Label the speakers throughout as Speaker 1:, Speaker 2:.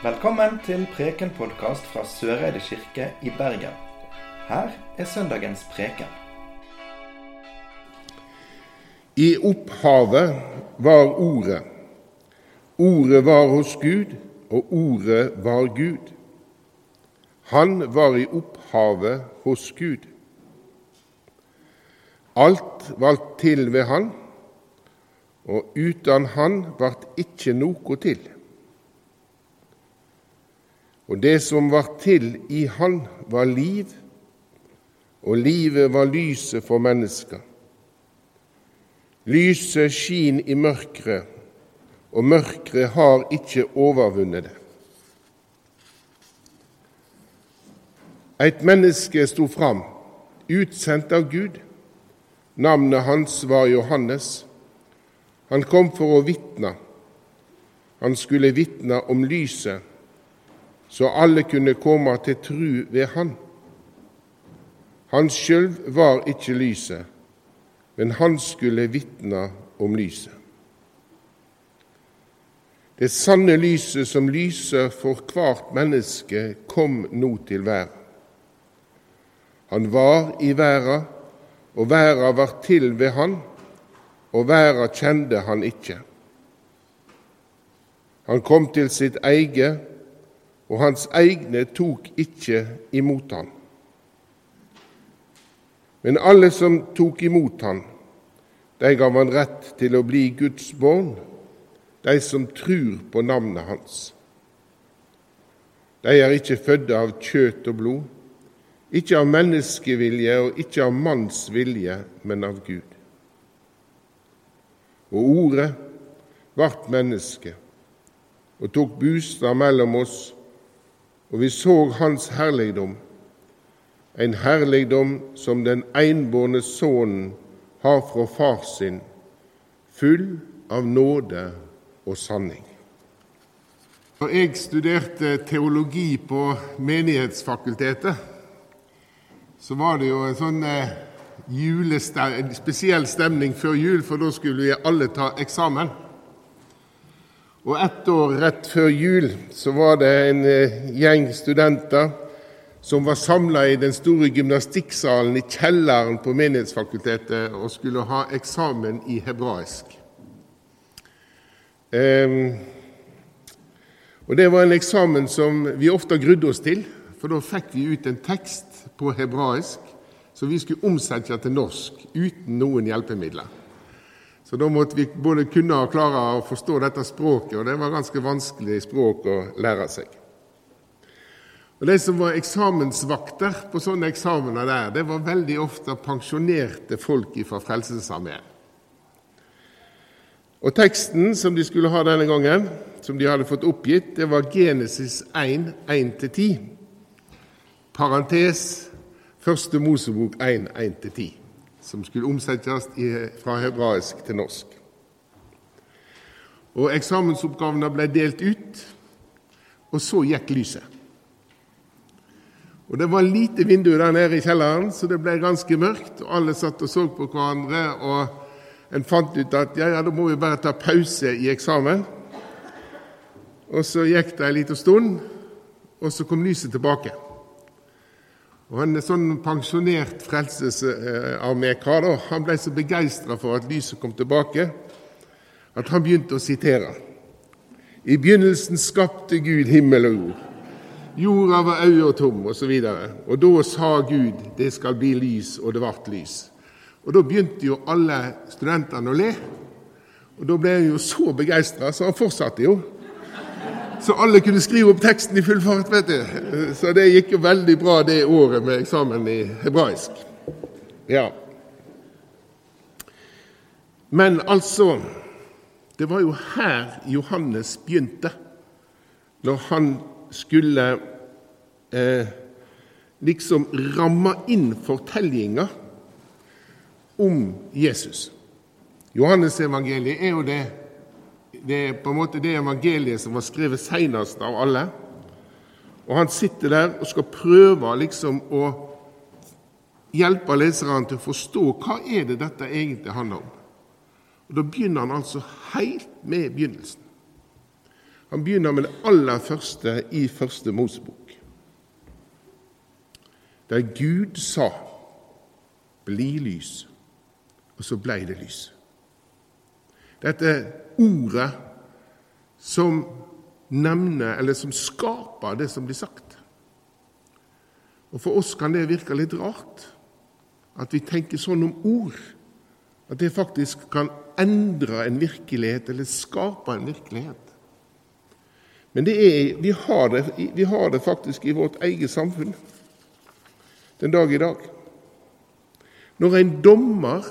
Speaker 1: Velkommen til Preken-podkast fra Søreide kirke i Bergen. Her er søndagens preken.
Speaker 2: I opphavet var Ordet. Ordet var hos Gud, og Ordet var Gud. Han var i opphavet hos Gud. Alt valgt til ved Han, og uten Han vart ikke noe til. Og det som var til i Han, var liv, og livet var lyset for mennesker. Lyset skin i mørket, og mørket har ikke overvunnet det. Et menneske sto fram, utsendt av Gud. Navnet hans var Johannes. Han kom for å vitne. Han skulle vitne om lyset så alle kunne komme til tru ved Han. Han sjøl var ikke lyset, men han skulle vitne om lyset. Det sanne lyset som lyser for hvert menneske, kom nå til verden. Han var i verden, og verden var til ved han, og verden kjente han ikke. Han kom til sitt eget, og hans egne tok ikke imot han. Men alle som tok imot han, de gav han rett til å bli Guds barn, de som tror på navnet hans. De er ikke fødde av kjøtt og blod, ikke av menneskevilje og ikke av manns vilje, men av Gud. Og Ordet vart menneske og tok bostad mellom oss og vi så Hans herligdom, en herligdom som den einbårne Sønnen har fra Far sin, full av nåde og sanning. Da jeg studerte teologi på Menighetsfakultetet, så var det jo en sånn julestem, en spesiell stemning før jul, for da skulle vi alle ta eksamen. Og ett år rett før jul så var det en eh, gjeng studenter som var samla i den store gymnastikksalen i kjelleren på Menighetsfakultetet og skulle ha eksamen i hebraisk. Um, og Det var en eksamen som vi ofte grudde oss til, for da fikk vi ut en tekst på hebraisk som vi skulle omsette til norsk uten noen hjelpemidler. Så da måtte vi både kunne og klare å forstå dette språket, og det var ganske vanskelig språk å lære seg. Og De som var eksamensvakter på sånne eksamener der, det var veldig ofte pensjonerte folk fra Frelsesarmeen. Og Teksten som de skulle ha denne gangen, som de hadde fått oppgitt, det var Genesis 1, 1-10. Parentes Første Mosebok 1, 1-10 som skulle omsettes fra hebraisk til norsk. Og Eksamensoppgavene ble delt ut, og så gikk lyset. Og Det var lite vindu der nede i kjelleren, så det ble ganske mørkt. og Alle satt og så på hverandre, og en fant ut at ja, ja, da må vi bare ta pause i eksamen. Og Så gikk det en liten stund, og så kom lyset tilbake. Og En sånn pensjonert frelsesarmékar han ble så begeistra for at lyset kom tilbake, at han begynte å sitere. I begynnelsen skapte Gud himmel og jord. Jorda var au og tom, osv. Og, og da sa Gud det skal bli lys, og det ble lys. Og Da begynte jo alle studentene å le. Og Da ble han jo så begeistra, så han fortsatte jo. Så alle kunne skrive opp teksten i full fart. vet du. Så det gikk jo veldig bra det året med eksamen i hebraisk. Ja. Men altså Det var jo her Johannes begynte, når han skulle eh, liksom ramme inn fortellinga om Jesus. Johannes evangeliet er jo det det er på en måte det evangeliet som var skrevet senest av alle. Og han sitter der og skal prøve liksom å hjelpe leserne til å forstå hva er det dette egentlig handler om. Og Da begynner han altså helt med begynnelsen. Han begynner med det aller første i første Mosebok. Der Gud sa 'bli lys', og så blei det lys. Dette ordet som nevner, eller som skaper det som blir sagt. Og For oss kan det virke litt rart at vi tenker sånn om ord. At det faktisk kan endre en virkelighet, eller skape en virkelighet. Men er, vi, har det, vi har det faktisk i vårt eget samfunn den dag i dag. Når en dommer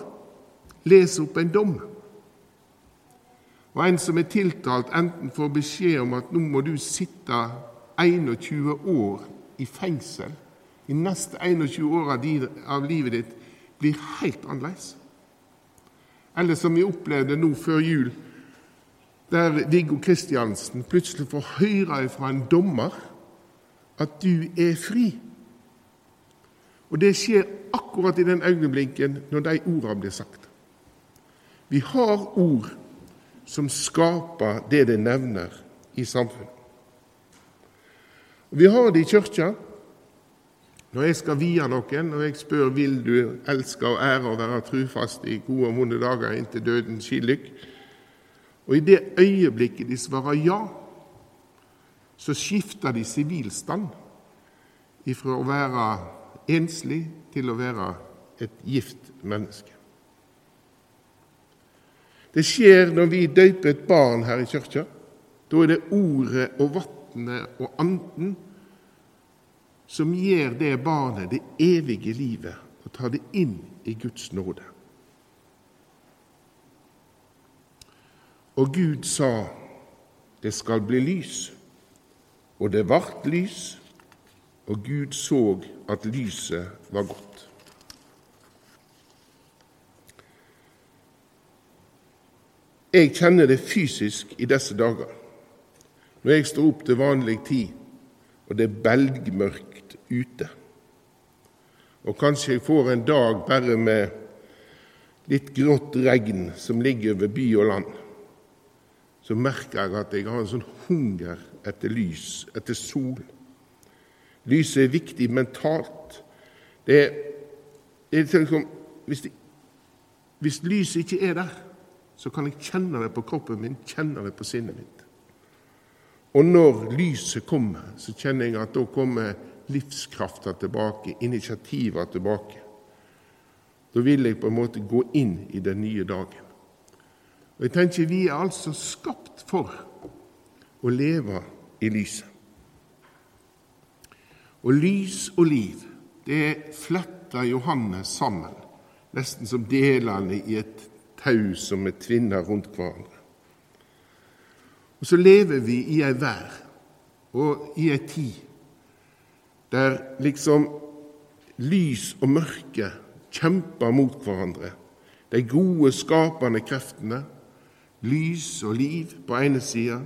Speaker 2: leser opp en dom, og en som er tiltalt, enten får beskjed om at nå må du sitte 21 år i fengsel de neste 21 åra av livet ditt, blir helt annerledes. Eller som vi opplevde nå før jul, der Viggo Kristiansen plutselig får høre fra en dommer at du er fri. Og det skjer akkurat i den øyeblinken når de ordene blir sagt. Vi har ord som skaper det det nevner i samfunnet. Vi har det i kirka. Når jeg skal vie noen, og jeg spør vil du elske og ære og være trufast i gode og vonde dager inntil døden skilykk, og i det øyeblikket de svarer ja, så skifter de sivilstand ifra å være enslig til å være et gift menneske. Det skjer når vi døyper et barn her i kirka. Da er det ordet og vannet og anden som gir det barnet det evige livet og tar det inn i Guds nåde. Og Gud sa det skal bli lys, og det vart lys, og Gud så at lyset var godt. Jeg kjenner det fysisk i disse dager. Når jeg står opp til vanlig tid, og det er belgmørkt ute. Og kanskje jeg får en dag bare med litt grått regn som ligger over by og land. Så merker jeg at jeg har en sånn hunger etter lys, etter sol. Lyset er viktig mentalt. Det er, det er liksom, hvis, det, hvis lyset ikke er der, så kan jeg kjenne det på kroppen min, kjenne det på sinnet mitt. Og når lyset kommer, så kjenner jeg at da kommer livskrafta tilbake, initiativa tilbake. Da vil jeg på en måte gå inn i den nye dagen. Og jeg tenker Vi er altså skapt for å leve i lyset. Og lys og liv, det fletter Johannes sammen, nesten som delene i et tau som er tvinna rundt hverandre. Og så lever vi i ei vær og i ei tid der liksom lys og mørke kjemper mot hverandre. De gode, skapende kreftene, lys og liv på ene sida,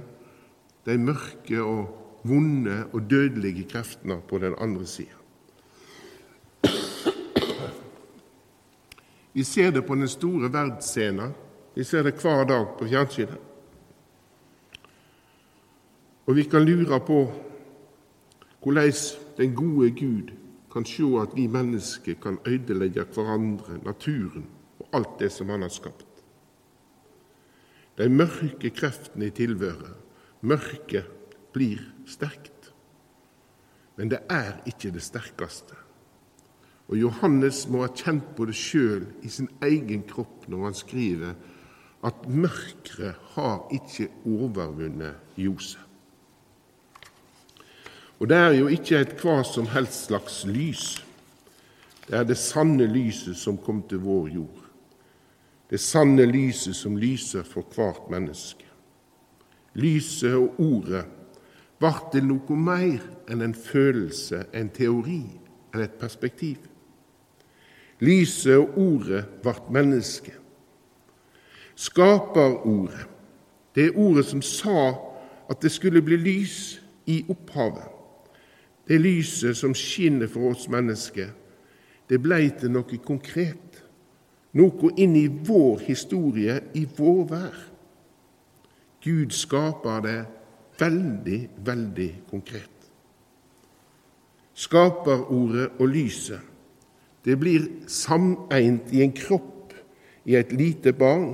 Speaker 2: de mørke og vonde og dødelige kreftene på den andre sida. Vi ser det på den store verdensscenen. Vi ser det hver dag på fjernsynet. Og vi kan lure på hvordan den gode Gud kan se at vi mennesker kan ødelegge hverandre, naturen og alt det som Han har skapt. De mørke kreftene i tilværet, mørket, blir sterkt. Men det er ikke det sterkeste. Og Johannes må ha kjent på det sjøl i sin egen kropp når han skriver at mørket har ikke overvunnet Josef. Og det er jo ikke et hva som helst slags lys. Det er det sanne lyset som kom til vår jord. Det sanne lyset som lyser for hvert menneske. Lyset og ordet ble til noe mer enn en følelse, en teori eller et perspektiv. Lyset og ordet vart menneske. Skaperordet, det er ordet som sa at det skulle bli lys i opphavet. Det lyset som skinner for oss mennesker, det blei til noe konkret, noe inn i vår historie, i vår vær. Gud skaper det veldig, veldig konkret. Skaperordet og lyset, det blir sameint i en kropp i et lite barn,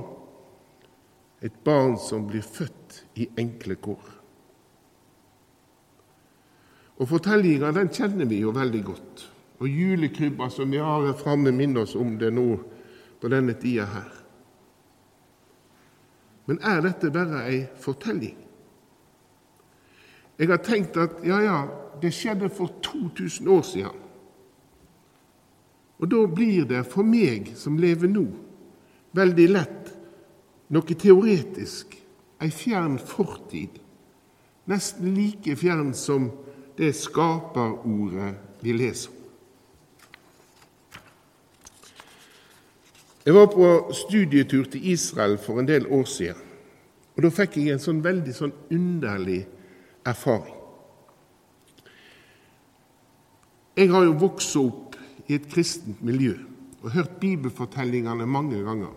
Speaker 2: et barn som blir født i enkle kår. Og Fortellinga den kjenner vi jo veldig godt. Og julekrybba som vi har framme, minner oss om det nå på denne tida her. Men er dette bare ei fortelling? Jeg har tenkt at ja, ja, det skjedde for 2000 år siden. Og da blir det for meg som lever nå, veldig lett noe teoretisk, ei fjern fortid, nesten like fjern som det skaperordet vi leser. Jeg var på studietur til Israel for en del år siden. og Da fikk jeg en sånn veldig sånn underlig erfaring. Jeg har jo vokst opp i et kristent miljø og hørt bibelfortellingene mange ganger.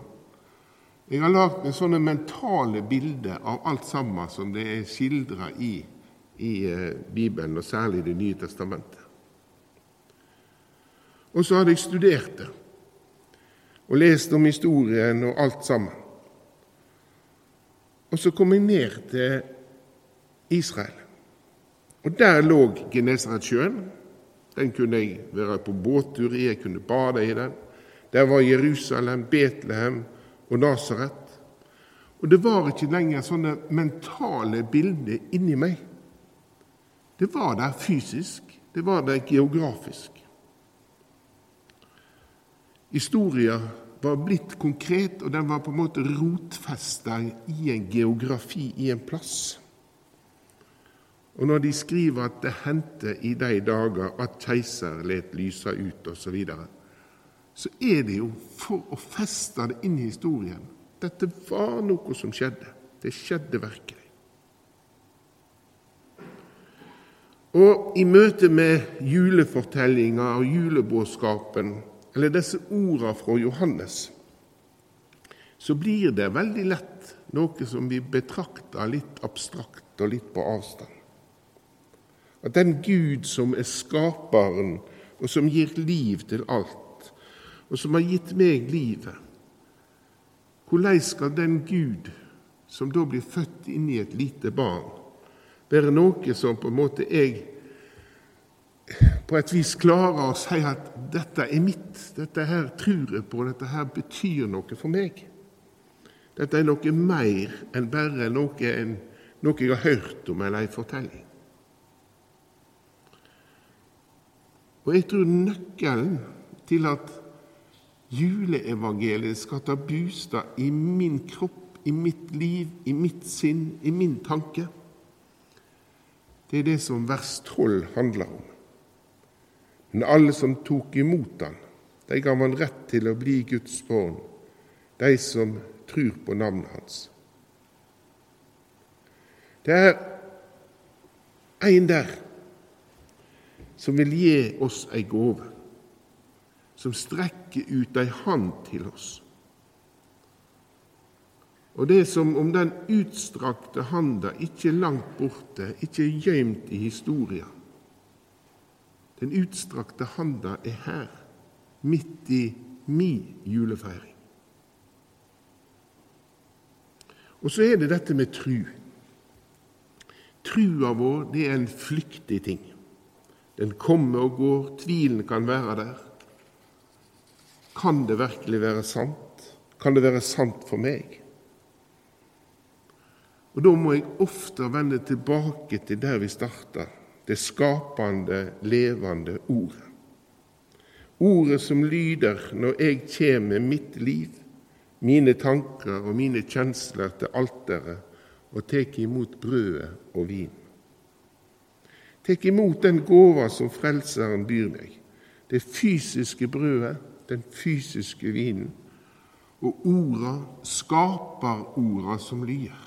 Speaker 2: Jeg har lagd meg sånne mentale bilder av alt sammen som det er skildra i, i uh, Bibelen, og særlig Det nye testamentet. Og så hadde jeg studert det og lest om historien og alt sammen. Og så kom jeg ned til Israel. Og der lå Genesaretsjøen. Den kunne jeg være på båttur i, jeg kunne bade i den. Der var Jerusalem, Betlehem og Nasaret. Og det var ikke lenger sånne mentale bilder inni meg. Det var der fysisk, det var der geografisk. Historia var blitt konkret, og den var på en måte rotfesta i en geografi, i en plass. Og når de skriver at det hendte i de dager at keiser let lyse ut, osv., så, videre, så er det jo for å feste det inn i historien. Dette var noe som skjedde. Det skjedde virkelig. Og i møte med julefortellinga og julebudskapen, eller disse ordene fra Johannes, så blir det veldig lett noe som vi betrakter litt abstrakt og litt på avstand. At den Gud som er skaperen, og som gir liv til alt, og som har gitt meg livet Hvordan skal den Gud, som da blir født inn i et lite barn, være noe som på en måte jeg på et vis klarer å si at 'dette er mitt', 'dette her tror jeg på', 'dette her betyr noe for meg'. Dette er noe mer enn bare noe, noe jeg har hørt om eller en fortelling. Og jeg tror nøkkelen til at juleevangeliet skal ta bostad i min kropp, i mitt liv, i mitt sinn, i min tanke, det er det som vers 12 handler om. Men alle som tok imot han, de ga man rett til å bli Guds barn, de som tror på navnet hans. Det er en der som vil gi oss ei gåve, som strekker ut ei hand til oss. Og det er som om den utstrakte handa ikke er langt borte, ikke er gøymt i historia, den utstrakte handa er her, midt i mi julefeiring. Og så er det dette med tru. Trua vår det er en flyktig ting. Den kommer og går, tvilen kan være der. Kan det virkelig være sant? Kan det være sant for meg? Og Da må jeg ofte vende tilbake til der vi starta, det skapende, levende ordet. Ordet som lyder når jeg kjem med mitt liv, mine tanker og mine kjensler til alteret og tek imot brødet og vin. Tek imot den gåva som Frelseren byr meg, det fysiske brødet, den fysiske vinen, og orda, skaperorda som lyder.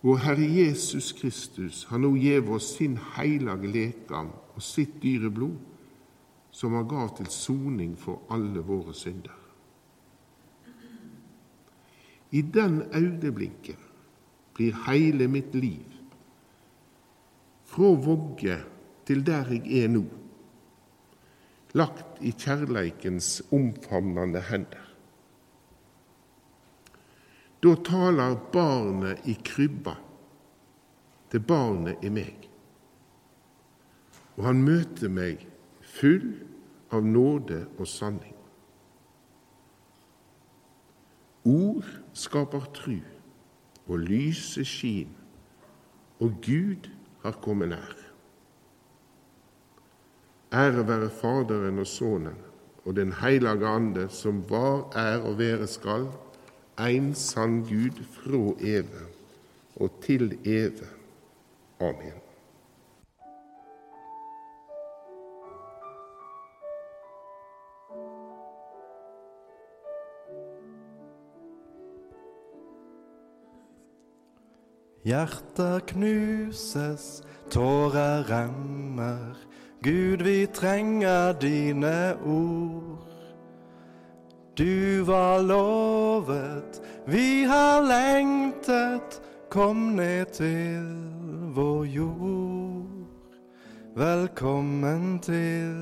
Speaker 2: Vår Herre Jesus Kristus har nå gitt oss sin heilage lekam og sitt dyre blod, som han gav til soning for alle våre synder. I den øyeblinken blir hele mitt liv, fra vogge til der jeg er nå, lagt i kjærleikens omfavnende hender. Da taler barnet i krybba til barnet i meg. Og han møter meg full av nåde og sanning. Ord skaper tru, og lyset skin, og Gud har kommet nær. Ære være Faderen og Sønnen og Den hellige Ande, som var, er og være skal, en sann Gud fra evig og til evig. Amen.
Speaker 1: Hjerter knuses, tårer renner. Gud, vi trenger dine ord. Du var lovet, vi har lengtet, kom ned til vår jord. Velkommen til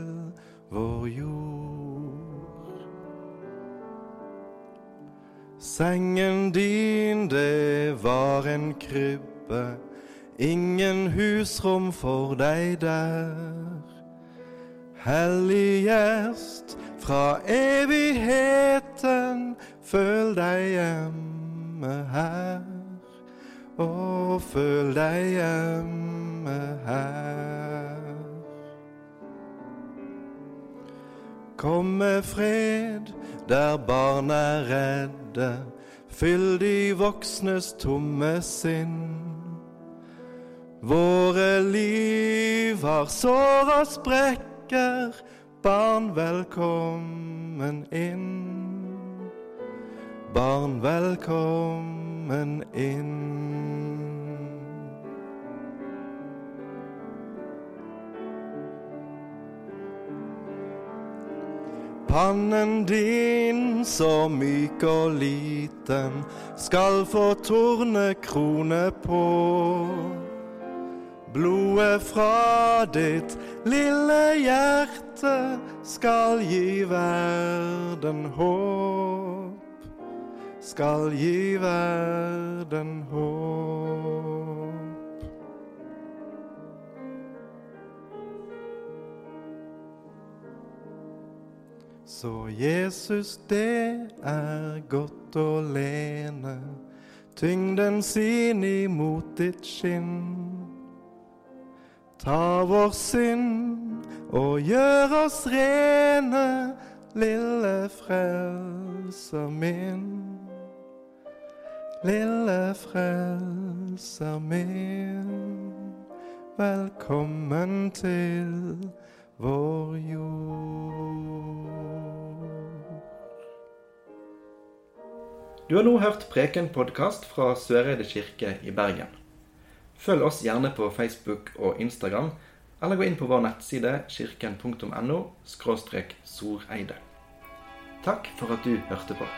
Speaker 1: vår jord. Sengen din, det var en krybbe, ingen husrom for deg der. Hellig gjest fra evigheten, føl deg hjemme her. Og føl deg hjemme her. Kom med fred der barn er redde, fyll de voksnes tomme sinn. Våre liv har sår og sprekker, barn velkommen inn. Barn velkommen inn. Pannen din, så myk og liten, skal få tornekrone på. Blodet fra ditt lille hjerte skal gi verden håp. Skal gi verden håp. Så Jesus, det er godt å lene tyngden sin imot ditt skinn. Ta vår synd og gjør oss rene, lille frelser min. Lille frelser min, velkommen til vår jord. Du har nå hørt Preken-podkast fra Søreide kirke i Bergen. Følg oss gjerne på Facebook og Instagram, eller gå inn på vår nettside kirken.no. Takk for at du hørte på.